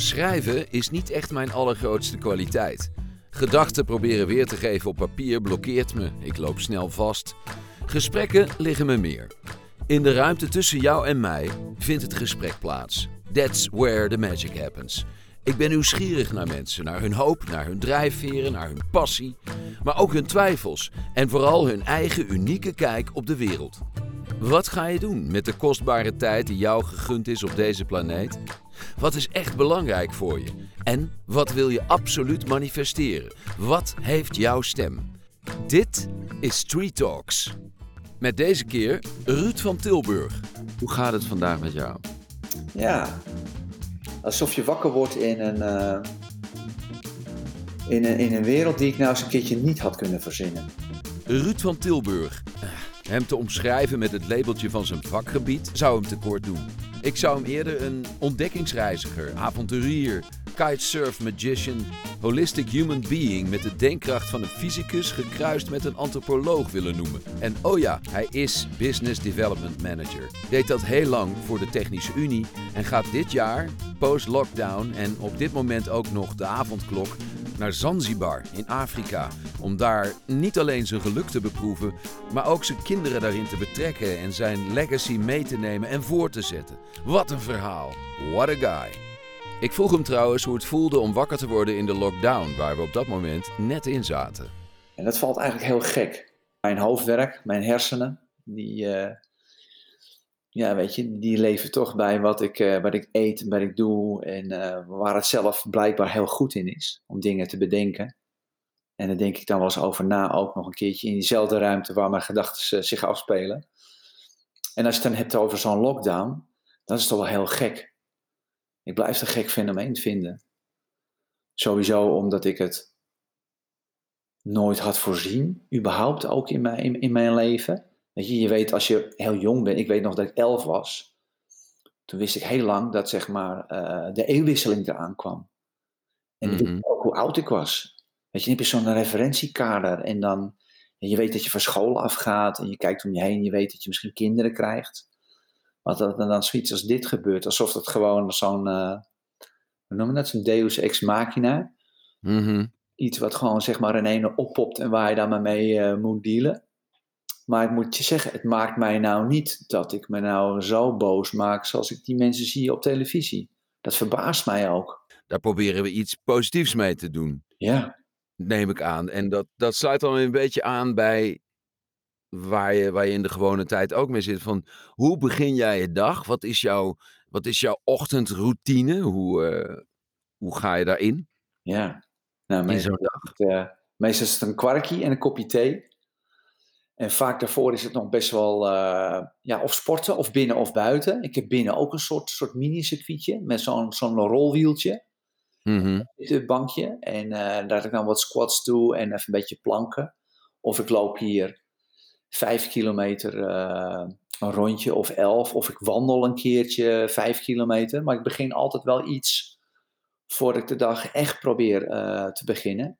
Schrijven is niet echt mijn allergrootste kwaliteit. Gedachten proberen weer te geven op papier blokkeert me. Ik loop snel vast. Gesprekken liggen me meer. In de ruimte tussen jou en mij vindt het gesprek plaats. That's where the magic happens. Ik ben nieuwsgierig naar mensen, naar hun hoop, naar hun drijfveren, naar hun passie, maar ook hun twijfels en vooral hun eigen unieke kijk op de wereld. Wat ga je doen met de kostbare tijd die jou gegund is op deze planeet? Wat is echt belangrijk voor je? En wat wil je absoluut manifesteren? Wat heeft jouw stem? Dit is Street Talks. Met deze keer Ruud van Tilburg. Hoe gaat het vandaag met jou? Ja, alsof je wakker wordt in een, uh, in een, in een wereld die ik nou eens een keertje niet had kunnen verzinnen. Ruud van Tilburg. Hem te omschrijven met het labeltje van zijn vakgebied zou hem tekort doen. Ik zou hem eerder een ontdekkingsreiziger, avonturier, kitesurf magician, holistic human being met de denkkracht van een fysicus gekruist met een antropoloog willen noemen. En oh ja, hij is Business Development Manager. Deed dat heel lang voor de Technische Unie en gaat dit jaar, post-lockdown en op dit moment ook nog de avondklok, naar Zanzibar in Afrika. Om daar niet alleen zijn geluk te beproeven, maar ook zijn kinderen daarin te betrekken en zijn legacy mee te nemen en voor te zetten. Wat een verhaal. What a guy. Ik vroeg hem trouwens hoe het voelde om wakker te worden in de lockdown, waar we op dat moment net in zaten. En dat valt eigenlijk heel gek. Mijn hoofdwerk, mijn hersenen, die, uh, ja, weet je, die leven toch bij wat ik, uh, wat ik eet, wat ik doe en uh, waar het zelf blijkbaar heel goed in is om dingen te bedenken. En daar denk ik dan wel eens over na, ook nog een keertje in diezelfde ruimte waar mijn gedachten zich afspelen. En als je het dan hebt over zo'n lockdown, dan is het toch wel heel gek. Ik blijf het een gek fenomeen vinden. Sowieso omdat ik het nooit had voorzien, überhaupt ook in mijn, in mijn leven. Weet je, je weet als je heel jong bent, ik weet nog dat ik elf was. Toen wist ik heel lang dat zeg maar uh, de eeuwwisseling eraan kwam. En mm -hmm. ook hoe oud ik was. Weet je, dan heb je zo'n referentiekader en dan, en je weet dat je van school afgaat en je kijkt om je heen, je weet dat je misschien kinderen krijgt. Wat dat dan zoiets als dit gebeurt, alsof dat gewoon zo'n, uh, hoe noemen we dat, zo'n deus ex machina. Mm -hmm. Iets wat gewoon zeg maar in ene oppopt en waar je dan maar mee uh, moet dealen. Maar ik moet je zeggen, het maakt mij nou niet dat ik me nou zo boos maak zoals ik die mensen zie op televisie. Dat verbaast mij ook. Daar proberen we iets positiefs mee te doen. Ja. Neem ik aan. En dat, dat sluit dan een beetje aan bij waar je, waar je in de gewone tijd ook mee zit. Van hoe begin jij je dag? Wat is jouw, wat is jouw ochtendroutine? Hoe, uh, hoe ga je daarin? Ja, nou, meestal, het, uh, meestal is het een kwarkje en een kopje thee. En vaak daarvoor is het nog best wel, uh, ja, of sporten, of binnen of buiten. Ik heb binnen ook een soort, soort mini-circuitje met zo'n zo'n rolwieltje. Mm -hmm. Bankje. En uh, daar ik dan wat squats toe en even een beetje planken. Of ik loop hier vijf kilometer uh, een rondje of elf. Of ik wandel een keertje vijf kilometer. Maar ik begin altijd wel iets voordat ik de dag echt probeer te beginnen.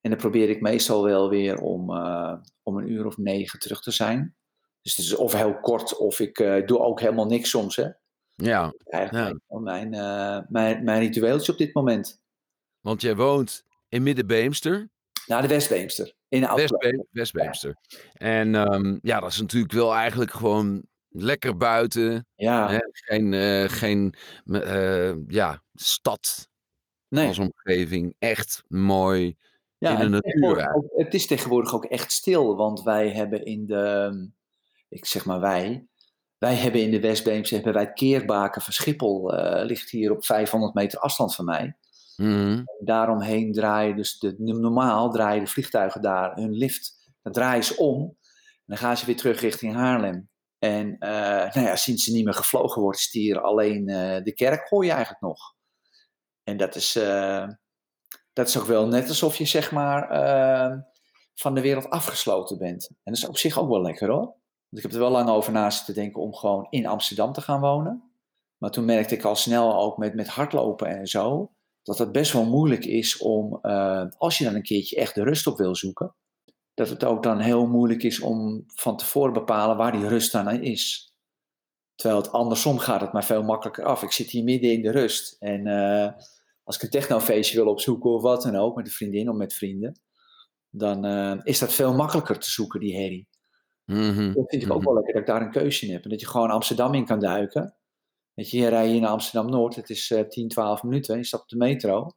En dan probeer ik meestal wel weer om, uh, om een uur of negen terug te zijn. Dus het is of heel kort, of ik uh, doe ook helemaal niks soms. Hè? Ja. Eigenlijk ja. Mijn, uh, mijn, mijn ritueeltje op dit moment. Want jij woont in Middenbeemster? Nou, de Westbeemster. In de Westbe Westbeemster. En um, ja, dat is natuurlijk wel eigenlijk gewoon lekker buiten. Ja. Hè? Geen, geen ja, stad nee. als omgeving. Echt mooi. Ja, in de natuur. Ook, het is tegenwoordig ook echt stil, want wij hebben in de, ik zeg maar wij, wij hebben in de Westbeemse, hebben wij het Keerbaken van Schiphol, uh, ligt hier op 500 meter afstand van mij. Mm. Daaromheen draaien dus, de, normaal draaien de vliegtuigen daar hun lift, dan draaien ze om en dan gaan ze weer terug richting Haarlem. En uh, nou ja, sinds ze niet meer gevlogen wordt, is hier alleen uh, de kerk hoor je eigenlijk nog. En dat is, dat is ook wel net alsof je zeg maar uh, van de wereld afgesloten bent. En dat is op zich ook wel lekker hoor. Want ik heb er wel lang over na te denken om gewoon in Amsterdam te gaan wonen. Maar toen merkte ik al snel ook met, met hardlopen en zo, dat het best wel moeilijk is om, uh, als je dan een keertje echt de rust op wil zoeken, dat het ook dan heel moeilijk is om van tevoren bepalen waar die rust dan is. Terwijl het andersom gaat het maar veel makkelijker af. Ik zit hier midden in de rust. En uh, als ik een technofeestje wil opzoeken of wat dan ook, met een vriendin of met vrienden, dan uh, is dat veel makkelijker te zoeken, die herrie. Mhm, Dat vind ik ook mhm. wel lekker, dat ik daar een keuze in heb. En dat je gewoon Amsterdam in kan duiken. Weet je, je rijdt hier naar Amsterdam-Noord, het is uh, 10, 12 minuten, je stapt op de metro.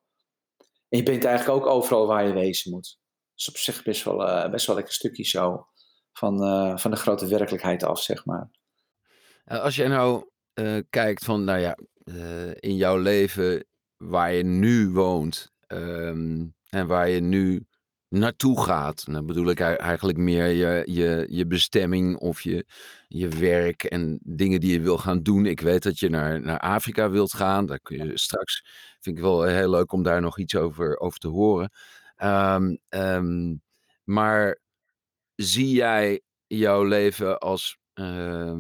En je bent eigenlijk ook overal waar je wezen moet. Dus op zich best wel, uh, best wel lekker stukje zo van, uh, van de grote werkelijkheid af, zeg maar. Als jij nou kijkt van, nou ja, in jouw leven waar je nu woont um, en waar je nu naartoe gaat. Dan bedoel ik eigenlijk meer je, je, je bestemming of je, je werk en dingen die je wil gaan doen. Ik weet dat je naar, naar Afrika wilt gaan. Daar kun je straks, vind ik wel heel leuk om daar nog iets over, over te horen. Um, um, maar zie jij jouw leven als uh,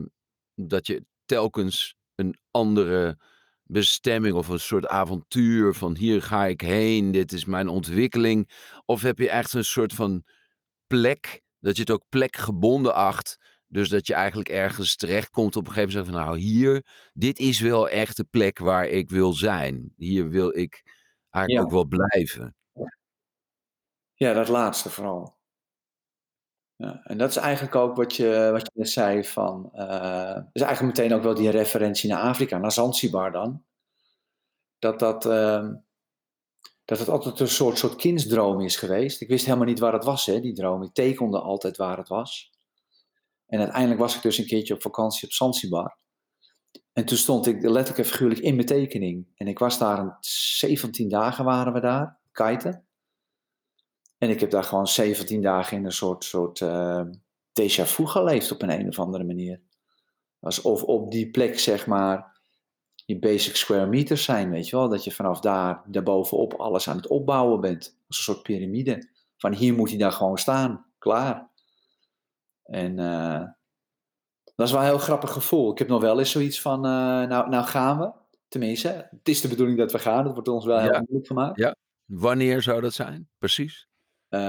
dat je telkens een andere bestemming of een soort avontuur van hier ga ik heen, dit is mijn ontwikkeling? Of heb je echt een soort van plek, dat je het ook plekgebonden acht, dus dat je eigenlijk ergens terechtkomt op een gegeven moment van nou hier, dit is wel echt de plek waar ik wil zijn. Hier wil ik eigenlijk ja. ook wel blijven. Ja, dat laatste vooral. En dat is eigenlijk ook wat je, wat je zei van, uh, is eigenlijk meteen ook wel die referentie naar Afrika, naar Zanzibar dan. Dat dat, uh, dat het altijd een soort, soort kindsdroom is geweest. Ik wist helemaal niet waar het was, hè, die droom. Ik tekende altijd waar het was. En uiteindelijk was ik dus een keertje op vakantie op Zanzibar. En toen stond ik letterlijk en figuurlijk in mijn tekening. En ik was daar een 17 dagen waren we daar, kiten. En ik heb daar gewoon 17 dagen in een soort, soort uh, déjà vu geleefd op een, een of andere manier. Alsof op die plek, zeg maar, je basic square meters zijn, weet je wel. Dat je vanaf daar, daarbovenop alles aan het opbouwen bent. Als een soort piramide. Van hier moet hij daar gewoon staan, klaar. En uh, dat is wel een heel grappig gevoel. Ik heb nog wel eens zoiets van, uh, nou, nou gaan we. Tenminste, het is de bedoeling dat we gaan. Dat wordt ons wel heel Ja. moeilijk gemaakt. Ja, wanneer zou dat zijn? Precies. Uh,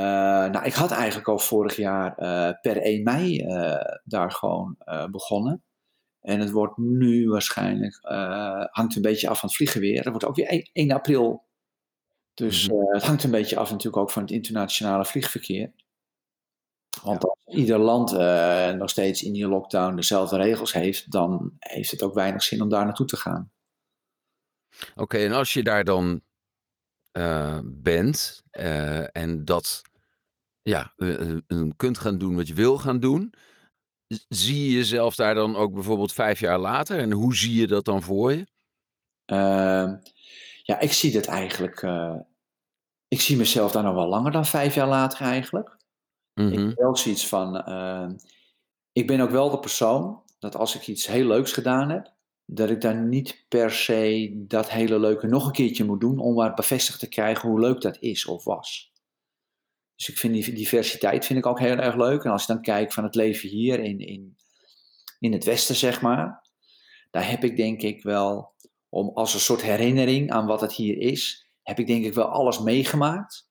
nou, ik had eigenlijk al vorig jaar uh, per 1 mei uh, daar gewoon begonnen. En het wordt nu waarschijnlijk, hangt een beetje af van het vlieggeweer. Het wordt ook weer 1, 1 april. Dus Mhm. het hangt een beetje af natuurlijk ook van het internationale vliegverkeer. Want als ieder land nog steeds in die lockdown dezelfde regels heeft, dan heeft het ook weinig zin om daar naartoe te gaan. Oké, en als je daar dan uh, bent uh, en dat ja, uh, kunt gaan doen wat je wil gaan doen, zie je jezelf daar dan ook bijvoorbeeld vijf jaar later? En hoe zie je dat dan voor je? Ehm, ja, ik zie dat eigenlijk. eh, ik zie mezelf daar nog wel langer dan vijf jaar later eigenlijk. Mhm. Ik heb wel zoiets van. ehm, ik ben ook wel de persoon dat als ik iets heel leuks gedaan heb, dat ik dan niet per se dat hele leuke nog een keertje moet doen om maar bevestigd te krijgen hoe leuk dat is of was. Dus ik vind die diversiteit vind ik ook heel erg leuk. En als je dan kijkt van het leven hier in, in, in het Westen, zeg maar, daar heb ik denk ik wel, om als een soort herinnering aan wat het hier is, heb ik denk ik wel alles meegemaakt.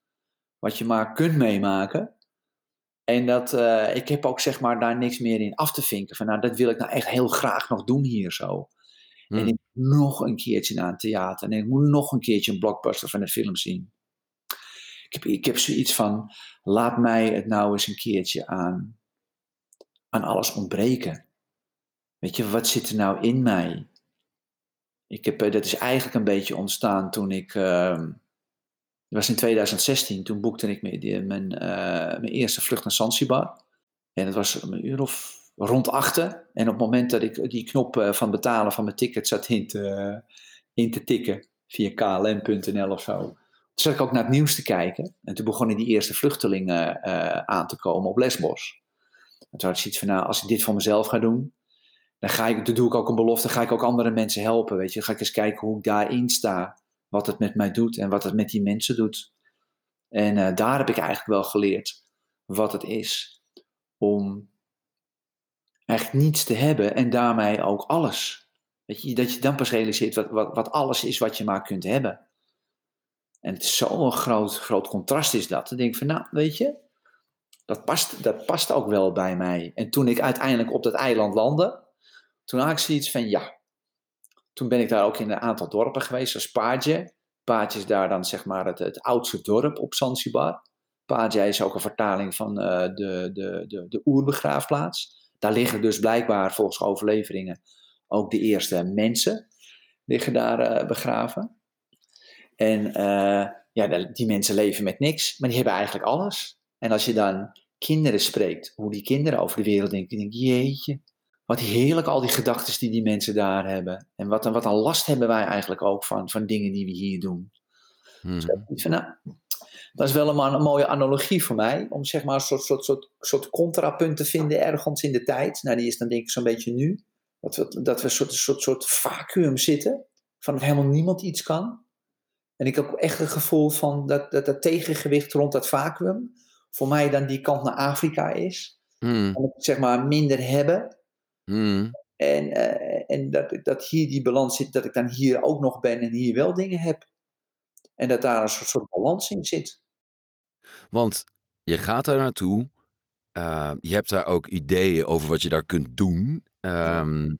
Wat je maar kunt meemaken. En dat, uh, ik heb ook zeg maar daar niks meer in af te vinken. Van nou, dat wil ik nou echt heel graag nog doen hier zo. Hmm. En ik moet nog een keertje naar een theater. En ik moet nog een keertje een blockbuster van een film zien. Ik heb, ik heb zoiets van, laat mij het nou eens een keertje aan, aan alles ontbreken. Weet je, wat zit er nou in mij? Ik heb, uh, dat is eigenlijk een beetje ontstaan toen ik... Uh, dat was in 2016, toen boekte ik mijn, mijn, uh, mijn eerste vlucht naar Zanzibar. En het was een uur of rond achten. En op het moment dat ik die knop uh, van betalen van mijn ticket zat in te, in te tikken, via klm.nl of zo, zat ik ook naar het nieuws te kijken. En toen begonnen die eerste vluchtelingen uh, aan te komen op Lesbos. En toen had ik zoiets van, nou, als ik dit voor mezelf ga doen, dan, ga ik, doe ik ook een belofte, ga ik ook andere mensen helpen, weet je. Ga ik eens kijken hoe ik daarin sta, wat het met mij doet en wat het met die mensen doet. En uh, daar heb ik eigenlijk wel geleerd wat het is om eigenlijk niets te hebben en daarmee ook alles. Weet je, dat je dan pas realiseert wat, wat, alles is wat je maar kunt hebben. En zo'n groot, groot contrast is dat. Dan denk ik van, nou, weet je, dat past, dat past ook wel bij mij. En toen ik uiteindelijk op dat eiland landde, toen had ik zoiets van ja. Toen ben ik daar ook in een aantal dorpen geweest, zoals Paadje. Paadje is daar dan zeg maar het, het oudste dorp op Zanzibar. Paadje is ook een vertaling van uh, de, de, de, de oerbegraafplaats. Daar liggen dus blijkbaar volgens overleveringen ook de eerste mensen liggen daar uh, begraven. En uh, ja, die mensen leven met niks, maar die hebben eigenlijk alles. En als je dan kinderen spreekt, hoe die kinderen over de wereld denken, denk je, jeetje, wat heerlijk al die gedachten die die mensen daar hebben. En wat, wat een last hebben wij eigenlijk ook van, van dingen die we hier doen. Hmm. Dus van, nou, dat is wel een, een, mooie analogie voor mij, om zeg maar een soort, soort, soort, soort contrapunt te vinden ergens in de tijd. Nou, die is dan denk ik zo'n beetje nu. Dat we, dat we een soort, soort, soort vacuüm zitten, van dat helemaal niemand iets kan. En ik heb ook echt het gevoel van dat, dat dat tegengewicht rond dat vacuüm voor mij dan die kant naar Afrika is. Mm. En zeg maar minder hebben. Mm. En, uh, en dat, dat hier die balans zit, dat ik dan hier ook nog ben en hier wel dingen heb. En dat daar een soort, soort balans in zit. Want je gaat daar naartoe. Uh, je hebt daar ook ideeën over wat je daar kunt doen. Um,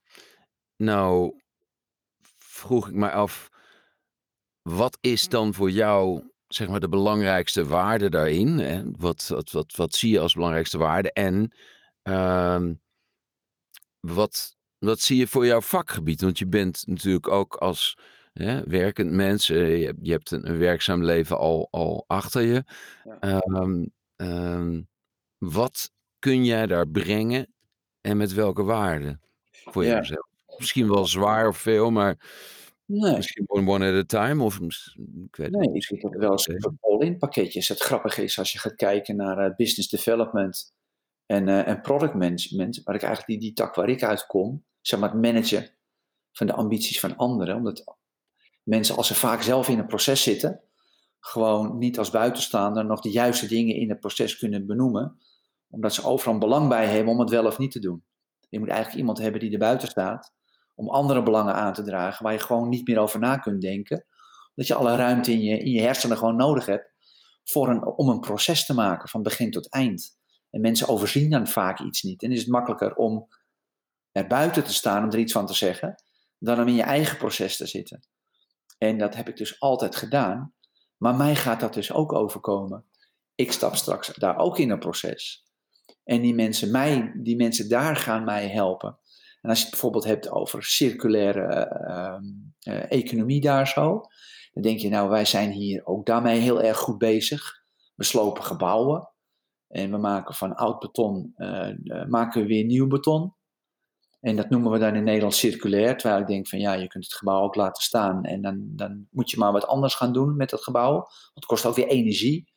nou, vroeg ik me af, wat is dan voor jou zeg maar de belangrijkste waarde daarin? Hè? Wat, wat, wat, wat zie je als belangrijkste waarde? En uh, wat, wat zie je voor jouw vakgebied? Want je bent natuurlijk ook als hè, werkend mens, je, je, hebt een, een, werkzaam leven al, al achter je. Ja. Um, wat kun jij daar brengen en met welke waarde voor ja. jezelf? Misschien wel zwaar of veel, maar Nee. Misschien one, one at a time? Of, ik weet nee, ook wel eens all-in pakketjes. Het grappige is als je gaat kijken naar uh, business development en, uh, en product management, waar ik eigenlijk die, die tak waar ik uitkom, zeg maar het managen van de ambities van anderen. Omdat mensen, als ze vaak zelf in een proces zitten, gewoon niet als buitenstaander nog de juiste dingen in het proces kunnen benoemen, omdat ze overal belang bij hebben om het wel of niet te doen. Je moet eigenlijk iemand hebben die er buiten staat om andere belangen aan te dragen, waar je gewoon niet meer over na kunt denken. Dat je alle ruimte in je, in je hersenen gewoon nodig hebt voor een, om een proces te maken van begin tot eind. En mensen overzien dan vaak iets niet. En is het makkelijker om er buiten te staan om er iets van te zeggen, dan om in je eigen proces te zitten. En dat heb ik dus altijd gedaan. Maar mij gaat dat dus ook overkomen. Ik stap straks daar ook in een proces. En die mensen, mij, die mensen daar gaan mij helpen. En als je het bijvoorbeeld hebt over circulaire uh, economie daar zo, dan denk je, nou, wij zijn hier ook daarmee heel erg goed bezig. We slopen gebouwen en we maken van oud beton, uh, maken we weer nieuw beton. En dat noemen we dan in Nederland circulair, terwijl ik denk van ja, je kunt het gebouw ook laten staan en dan, dan moet je maar wat anders gaan doen met dat gebouw. Want het kost ook weer energie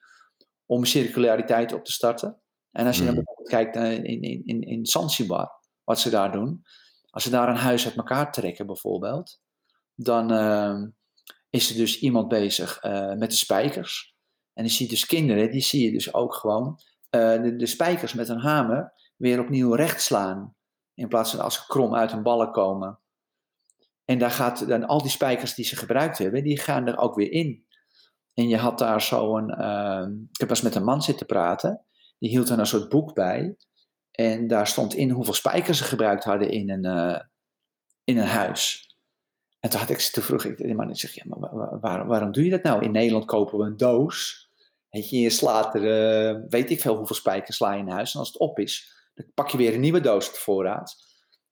om circulariteit op te starten. En als je dan hmm. bijvoorbeeld kijkt in, in, in, in Zanzibar, wat ze daar doen. Als ze daar een huis uit elkaar trekken bijvoorbeeld, dan uh, is er dus iemand bezig uh, met de spijkers. En je ziet dus kinderen, die zie je dus ook gewoon uh, de, de, spijkers met een hamer weer opnieuw recht slaan. In plaats van als ze krom uit hun ballen komen. En daar gaat dan al die spijkers die ze gebruikt hebben, die gaan er ook weer in. En je had daar zo een. Ehm, ik heb eens met een man zitten praten. Die hield er een soort boek bij. En daar stond in hoeveel spijkers ze gebruikt hadden in een, uh, in een huis. En toen, had ik, toen vroeg ik de man, ik zeg, ja, maar waar, waarom doe je dat nou? In Nederland kopen we een doos. Weet je, je slaat er, uh, weet ik veel hoeveel spijkers sla je in huis. En als het op is, dan pak je weer een nieuwe doos op voorraad.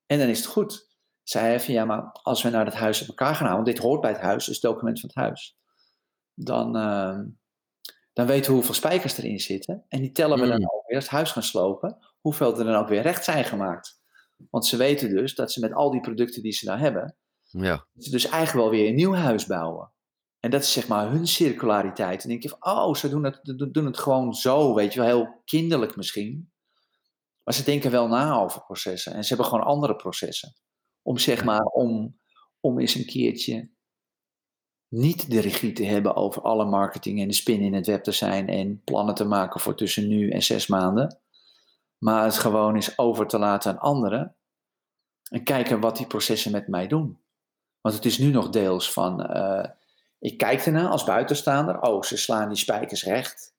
En dan is het goed. Zei hij van, ja, maar als we naar het huis op elkaar gaan halen, want dit hoort bij het huis, dus het document van het huis. Dan, uh, dan weten we hoeveel spijkers erin zitten. En die tellen we dan ook weer als het huis gaan slopen hoeveel er dan ook weer recht zijn gemaakt. Want ze weten dus dat ze met al die producten die ze daar hebben, ja. ze dus eigenlijk wel weer een nieuw huis bouwen. En dat is zeg maar hun circulariteit. En dan denk je van, oh, ze doen het, doen het gewoon zo, weet je wel, heel kinderlijk misschien. Maar ze denken wel na over processen. En ze hebben gewoon andere processen. Om zeg maar, om, om eens een keertje niet de regie te hebben over alle marketing en de spin in het web te zijn en plannen te maken voor tussen nu en zes maanden maar het gewoon is over te laten aan anderen en kijken wat die processen met mij doen. Want het is nu nog deels van, uh, ik kijk ernaar als buitenstaander, oh, ze slaan die spijkers recht.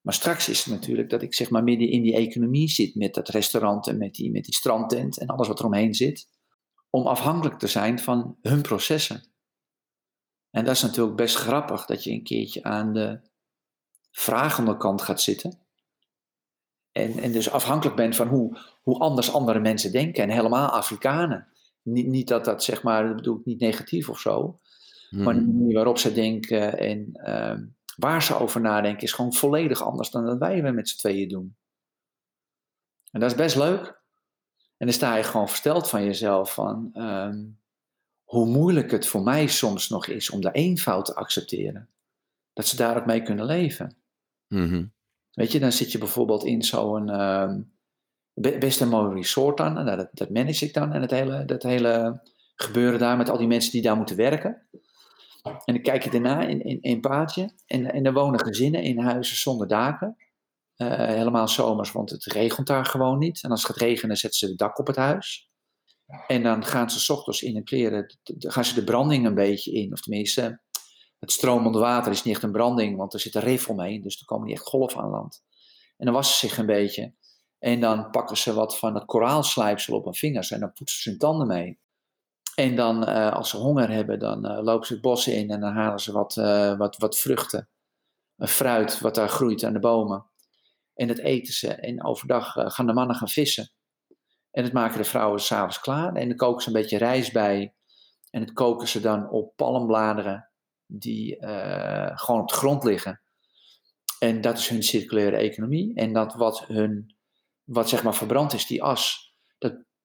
Maar straks is het natuurlijk dat ik zeg maar midden in die economie zit met dat restaurant en met die, met die strandtent en alles wat eromheen zit. om afhankelijk te zijn van hun processen. En dat is natuurlijk best grappig dat je een keertje aan de vragende kant gaat zitten. En, en dus afhankelijk bent van hoe, hoe anders andere mensen denken. En helemaal Afrikanen. Niet, niet dat dat zeg maar, dat bedoel ik niet negatief of zo. Maar de Mhm. manier waarop ze denken en ehm, waar ze over nadenken is gewoon volledig anders dan dat wij met z'n tweeën doen. En dat is best leuk. En dan sta je gewoon versteld van jezelf van ehm, hoe moeilijk het voor mij soms nog is om de eenvoud te accepteren. Dat ze daar ook mee kunnen leven. Mhm. Weet je, dan zit je bijvoorbeeld in zo'n be- best een mooi resort dan. Nou, dat, dat manage ik dan en het hele, dat hele gebeuren daar met al die mensen die daar moeten werken. En dan kijk je daarna in, in, paadje en, en er wonen gezinnen in huizen zonder daken. Eh, helemaal zomers, want het regent daar gewoon niet. En als het gaat regenen, zetten ze het dak op het huis. En dan gaan ze 's ochtends in hun kleren, gaan ze de branding een beetje in. Of tenminste, het stromende water is niet echt een branding, want er zit een rif omheen. Dus er komen niet echt golven aan land. En dan wassen ze zich een beetje. En dan pakken ze wat van het koraalslijpsel op hun vingers en dan poetsen ze hun tanden mee. En dan, eh, als ze honger hebben, dan eh, lopen ze het bos in en dan halen ze wat, eh, wat, wat vruchten. Een fruit wat daar groeit aan de bomen. En dat eten ze. En overdag gaan de mannen gaan vissen. En dat maken de vrouwen s'avonds klaar. En dan koken ze een beetje rijst bij. En dat koken ze dan op palmbladeren die gewoon op de grond liggen. En dat is hun circulaire economie. En dat wat hun, wat zeg maar verbrand is, die as,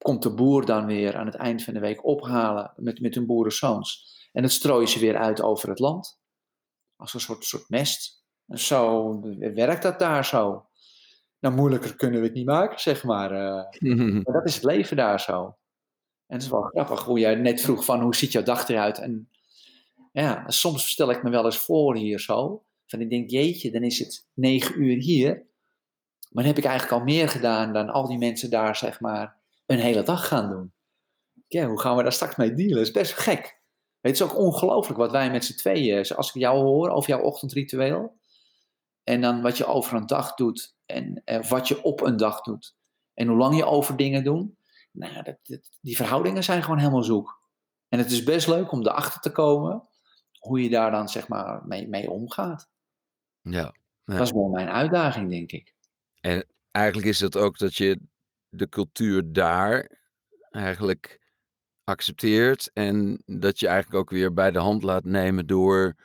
komt de boer dan weer aan het eind van de week ophalen met, met hun boerenzoons. En dat strooien ze weer uit over het land. Als een soort, soort mest. En zo werkt dat daar zo. Nou, moeilijker kunnen we het niet maken, zeg maar. eh. maar dat is het leven daar zo. En het is wel grappig hoe jij net vroeg van hoe ziet jouw dag eruit. En ja, soms stel ik me wel eens voor hier zo. Van ik denk, jeetje, dan is het negen uur hier. Maar dan heb ik eigenlijk al meer gedaan dan al die mensen daar, zeg maar, een hele dag gaan doen. Ja, hoe gaan we daar straks mee dealen? Dat is best gek. Het is ook ongelooflijk wat wij met z'n tweeën, als ik jou hoor over jouw ochtendritueel. En dan wat je over een dag doet. En eh, wat je op een dag doet. En hoe lang je over dingen doet. Nou, dat, dat- die verhoudingen zijn gewoon helemaal zoek. En het is best leuk om erachter te komen hoe je daar dan zeg maar mee, mee omgaat. Ja. Ja. Dat is wel mijn uitdaging, denk ik. En eigenlijk is dat ook dat je de cultuur daar eigenlijk accepteert en dat je eigenlijk ook weer bij de hand laat nemen door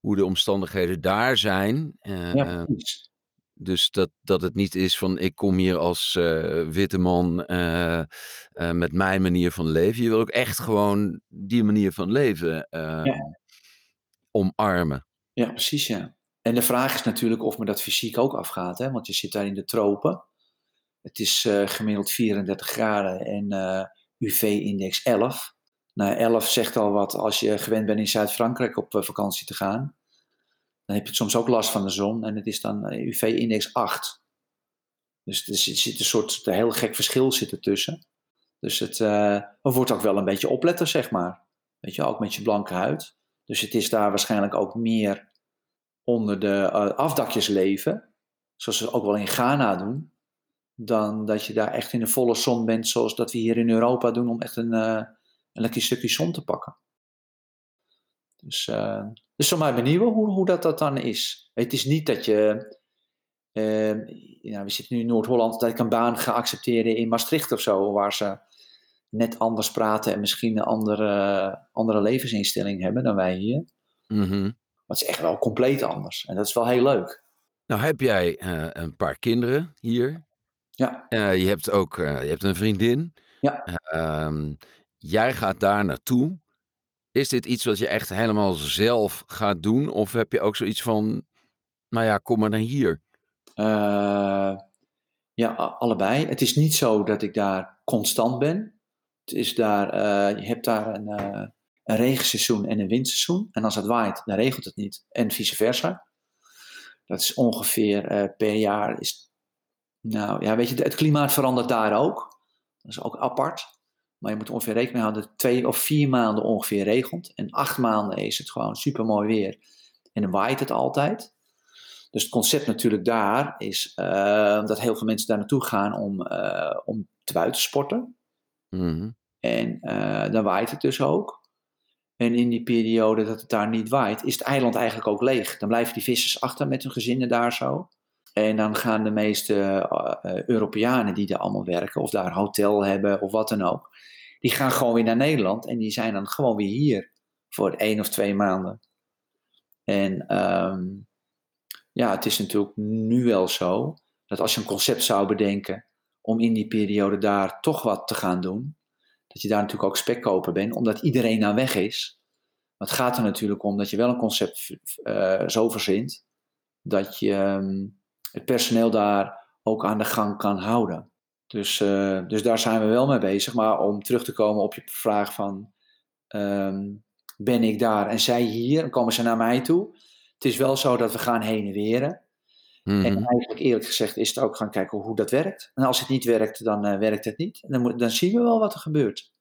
hoe de omstandigheden daar zijn. Eh, Ja, eh, precies. dus dat, dat het niet is van ik kom hier als eh, witte man met mijn manier van leven. Je wil ook echt gewoon die manier van leven Ja. omarmen. Ja, precies, ja. En de vraag is natuurlijk of me dat fysiek ook afgaat, hè? want je zit daar in de tropen. Het is eh, gemiddeld 34 graden en eh, UV-index 11. Nou, 11 zegt al wat als je gewend bent in Zuid-Frankrijk op eh, vakantie te gaan. Dan heb je soms ook last van de zon en het is dan UV-index 8. Dus er zit, een soort een heel gek verschil zit ertussen. Dus het, wordt ook wel een beetje opletten, zeg maar. Weet je, ook met je blanke huid. Dus het is daar waarschijnlijk ook meer onder de afdakjes leven, zoals ze ook wel in Ghana doen, dan dat je daar echt in de volle zon bent, zoals dat we hier in Europa doen, om echt een, eh, een lekker stukje zon te pakken. Dus, eh dus zal maar benieuwen hoe, hoe dat, dat dan is. Het is niet dat je, eh, nou, we zitten nu in Noord-Holland, dat ik een baan ga accepteren in Maastricht of zo, waar ze net anders praten en misschien een andere, andere levensinstelling hebben dan wij hier. Mhm. Maar het is echt wel compleet anders. En dat is wel heel leuk. Nou heb jij een paar kinderen hier. Ja, Eh, je hebt ook eh, je hebt een vriendin. ja. Ehm, jij gaat daar naartoe. Is dit iets wat je echt helemaal zelf gaat doen? Of heb je ook zoiets van, nou ja, kom maar naar hier. Eh, ja, allebei. Het is niet zo dat ik daar constant ben. Het is daar, je hebt daar een, een regenseizoen en een windseizoen. En als het waait, dan regent het niet. En vice versa. Dat is ongeveer per jaar. Is, nou ja, weet je, het klimaat verandert daar ook. Dat is ook apart. Maar je moet ongeveer rekening houden dat twee of vier maanden ongeveer regent. En acht maanden is het gewoon super mooi weer. En dan waait het altijd. Dus het concept natuurlijk daar is eh, dat heel veel mensen daar naartoe gaan om, eh, om te buiten sporten. Mhm. En uh, dan waait het dus ook. En in die periode dat het daar niet waait, is het eiland eigenlijk ook leeg. Dan blijven die vissers achter met hun gezinnen daar zo. En dan gaan de meeste uh, Europeanen die daar allemaal werken, of daar hotel hebben of wat dan ook, die gaan gewoon weer naar Nederland en die zijn dan gewoon weer hier voor één of twee maanden. En um, ja, het is natuurlijk nu wel zo dat als je een concept zou bedenken om in die periode daar toch wat te gaan doen, dat je daar natuurlijk ook spekkoper bent, omdat iedereen aan weg is. Maar het gaat er natuurlijk om dat je wel een concept uh, zo verzint dat je um, het personeel daar ook aan de gang kan houden. Dus, uh, dus daar zijn we wel mee bezig. Maar om terug te komen op je vraag van um, ben ik daar en zij hier, dan komen ze naar mij toe. Het is wel zo dat we gaan heen en weren. Mm-hmm. En eigenlijk eerlijk gezegd is het ook gaan kijken hoe dat werkt. En als het niet werkt, dan uh, werkt het niet. En dan, dan zien we wel wat er gebeurt.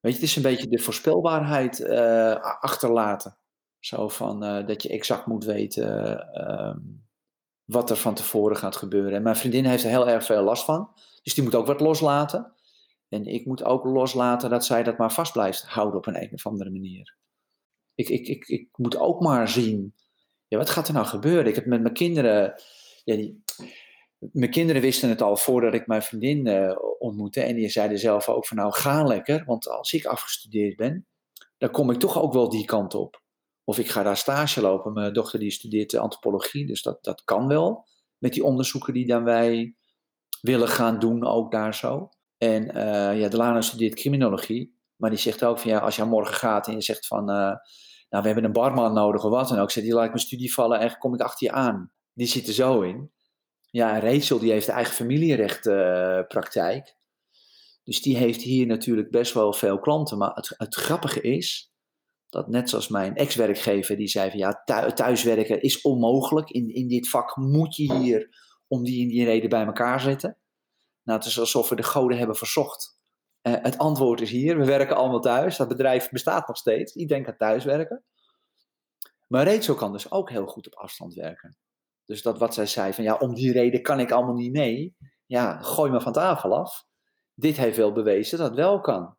Weet je, het is een beetje de voorspelbaarheid uh, achterlaten. Zo van uh, dat je exact moet weten ehm, wat er van tevoren gaat gebeuren. En mijn vriendin heeft er heel erg veel last van. Dus die moet ook wat loslaten. En ik moet ook loslaten dat zij dat maar vast blijft houden op een, een of andere manier. Ik, ik, ik, ik moet ook maar zien, ja, wat gaat er nou gebeuren? Ik heb met mijn kinderen, ja, die, mijn kinderen wisten het al voordat ik mijn vriendin uh, ontmoette. En die zeiden zelf ook van nou, ga lekker. Want als ik afgestudeerd ben, dan kom ik toch ook wel die kant op. Of ik ga daar stage lopen. Mijn dochter die studeert antropologie, dus dat, dat kan wel. Met die onderzoeken die dan wij willen gaan doen, ook daar zo. En uh, ja, Delano studeert criminologie. Maar die zegt ook van ja, als jij morgen gaat en je zegt van, uh, nou we hebben een barman nodig of wat dan ook. Zegt die laat ik mijn studie vallen en kom ik achter je aan. Die zit er zo in. Ja, Rachel die heeft eigen familierechtpraktijk. Uh, dus die heeft hier natuurlijk best wel veel klanten. Maar het, het grappige is, dat net zoals mijn ex-werkgever, die zei van ja, thuiswerken is onmogelijk. In, in dit vak moet je hier om die en die reden bij elkaar zitten. Nou, het is alsof we de goden hebben verzocht. Uh, het antwoord is hier, we werken allemaal thuis. Dat bedrijf bestaat nog steeds. Iedereen kan thuiswerken. Maar Rachel kan dus ook heel goed op afstand werken. Dus dat wat zij zei van ja, om die reden kan ik allemaal niet mee. Ja, gooi me van tafel af. Dit heeft wel bewezen dat het wel kan.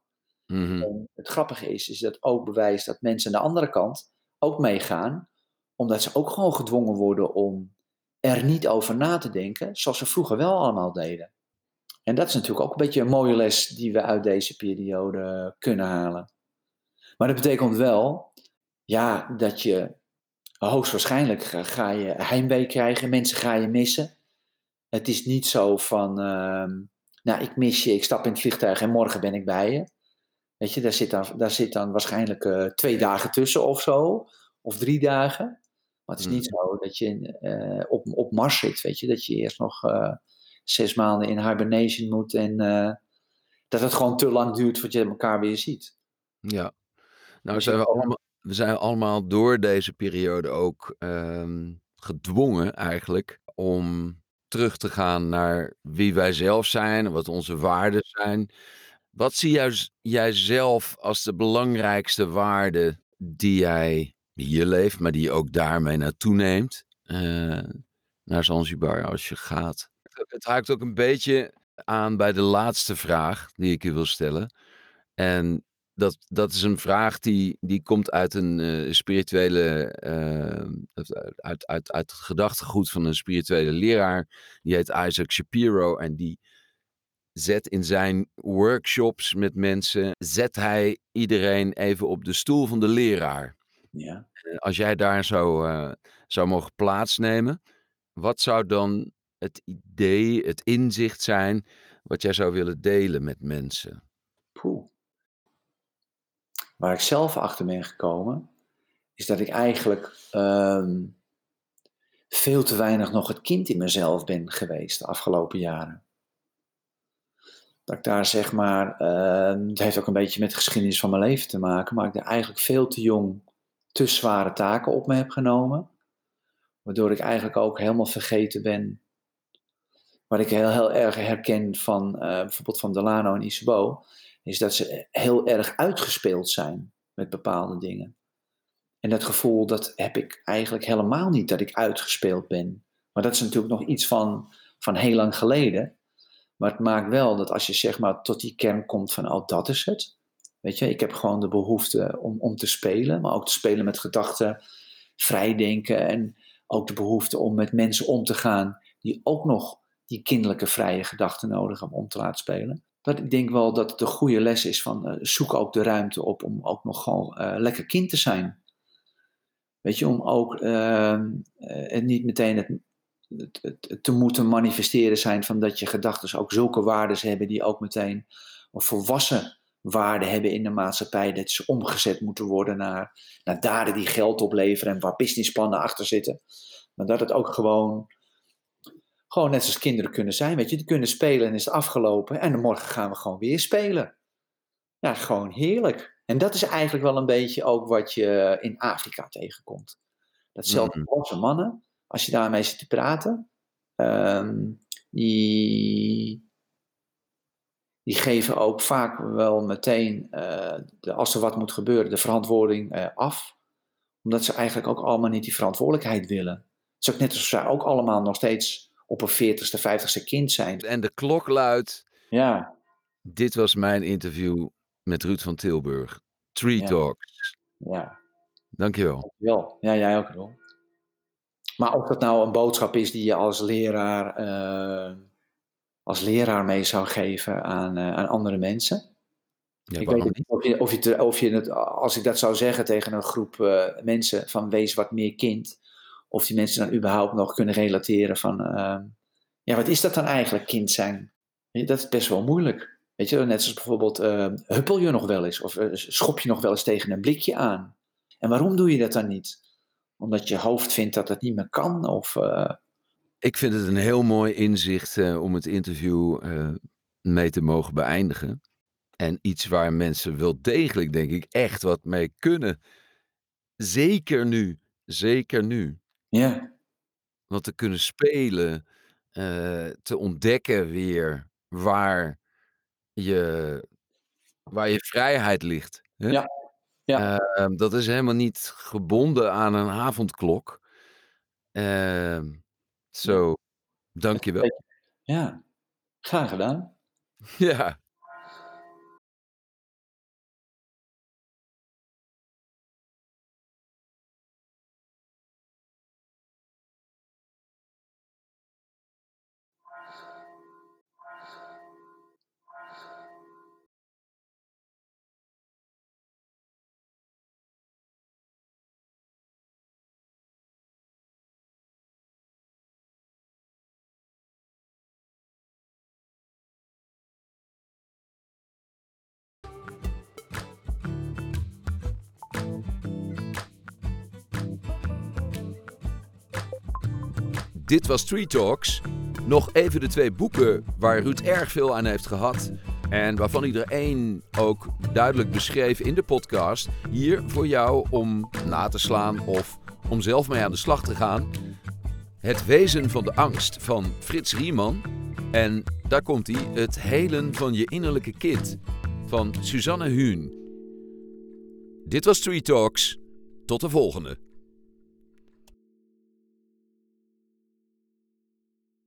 Mm-hmm. het grappige is, is dat ook bewijst dat mensen aan de andere kant ook meegaan, omdat ze ook gewoon gedwongen worden om er niet over na te denken, zoals ze vroeger wel allemaal deden. En dat is natuurlijk ook een beetje een mooie les die we uit deze periode kunnen halen. Maar dat betekent wel, ja, dat je hoogstwaarschijnlijk ga, ga je heimwee krijgen, mensen ga je missen. Het is niet zo van, uh, nou, ik mis je, ik stap in het vliegtuig en morgen ben ik bij je. Weet je, daar zit dan, daar zit dan waarschijnlijk uh, twee dagen tussen of zo, of drie dagen. Maar het is niet hmm. zo dat je uh, op, op Mars zit, weet je, dat je eerst nog uh, zes maanden in hibernation moet en dat het gewoon te lang duurt voordat je elkaar weer ziet. Ja, nou zijn we allemaal, we zijn allemaal door deze periode ook um, gedwongen eigenlijk om terug te gaan naar wie wij zelf zijn, wat onze waarden zijn. Wat zie jij, zelf als de belangrijkste waarde die jij hier leeft, maar die je ook daarmee naartoe neemt uh, naar Zanzibar als je gaat? Het haakt ook een beetje aan bij de laatste vraag die ik je wil stellen. En dat, dat is een vraag die, die komt uit een uh, spirituele, uh, uit, uit, uit het gedachtegoed van een spirituele leraar. Die heet Isaac Shapiro en die zet in zijn workshops met mensen, zet hij iedereen even op de stoel van de leraar. Ja. Als jij daar zou, uh, zou mogen plaatsnemen, wat zou dan het idee, het inzicht zijn wat jij zou willen delen met mensen? Poeh. Waar ik zelf achter ben gekomen, is dat ik eigenlijk um, veel te weinig nog het kind in mezelf ben geweest de afgelopen jaren. Dat ik daar zeg maar, uh, het heeft ook een beetje met de geschiedenis van mijn leven te maken, maar ik daar eigenlijk veel te jong te zware taken op me heb genomen. Waardoor ik eigenlijk ook helemaal vergeten ben. Wat ik heel, heel erg herken van uh, bijvoorbeeld van Delano en Isabo, is dat ze heel erg uitgespeeld zijn met bepaalde dingen. En dat gevoel, dat heb ik eigenlijk helemaal niet, dat ik uitgespeeld ben. Maar dat is natuurlijk nog iets van, van heel lang geleden. Maar het maakt wel dat als je zeg maar tot die kern komt van, oh dat is het. Weet je, ik heb gewoon de behoefte om, om te spelen, maar ook te spelen met gedachten, vrijdenken en ook de behoefte om met mensen om te gaan die ook nog die kinderlijke vrije gedachten nodig hebben om te laten spelen. Dat ik denk wel dat het een goede les is van uh, zoek ook de ruimte op om ook nog gewoon uh, lekker kind te zijn. Weet je, om ook uh, niet meteen het, het, het, te moeten manifesteren zijn van dat je gedachten ook zulke waarden hebben die ook meteen een volwassen waarde hebben in de maatschappij. Dat ze omgezet moeten worden naar, naar daden die geld opleveren en waar businessplannen achter zitten. Maar dat het ook gewoon, gewoon net zoals kinderen kunnen zijn. Weet je, die kunnen spelen en is het afgelopen. En morgen gaan we gewoon weer spelen. Ja, gewoon heerlijk. En dat is eigenlijk wel een beetje ook wat je in Afrika tegenkomt. Dat zelfs mm. mannen, als je daarmee zit te praten, um, die, die geven ook vaak wel meteen, uh, de, als er wat moet gebeuren, de verantwoording uh, af. Omdat ze eigenlijk ook allemaal niet die verantwoordelijkheid willen. Het is ook net alsof ze ook allemaal nog steeds op een 40ste, 50ste kind zijn. En de klok luidt. Ja. Dit was mijn interview met Ruud van Tilburg. Tree Ja. Talks. Ja, Dankjewel. dankjewel. Ja, jij ook wel. Maar of dat nou een boodschap is die je als leraar, eh, als leraar mee zou geven aan, eh, aan andere mensen. Ja, ik weet waarom niet niet? of je, of je, of je het, als ik dat zou zeggen tegen een groep eh, mensen van wees wat meer kind, of die mensen dan überhaupt nog kunnen relateren van, eh, ja, wat is dat dan eigenlijk, kind zijn? Dat is best wel moeilijk. Weet je, net zoals bijvoorbeeld, eh, huppel je nog wel eens, of schop je nog wel eens tegen een blikje aan? En waarom doe je dat dan niet? Omdat je hoofd vindt dat het niet meer kan? Of, eh, Ik vind het een heel mooi inzicht eh, om het interview eh, mee te mogen beëindigen. En iets waar mensen wel degelijk, denk ik, echt wat mee kunnen. Zeker nu. Zeker nu. ja, Want te kunnen spelen, te ontdekken weer waar je, waar je vrijheid ligt. Hè? Ja, ja. Ehm, dat is helemaal niet gebonden aan een avondklok. Ehm, Zo, dankjewel. ja, graag gedaan. Ja. Dit was Street Talks. Nog even de twee boeken waar Ruud erg veel aan heeft gehad. En waarvan er één ook duidelijk beschreef in de podcast. Hier voor jou om na te slaan of om zelf mee aan de slag te gaan. Het wezen van de angst van Frits Riemann. En daar komt hij, het helen van je innerlijke kind van Suzanne Huun. Dit was Street Talks. Tot de volgende.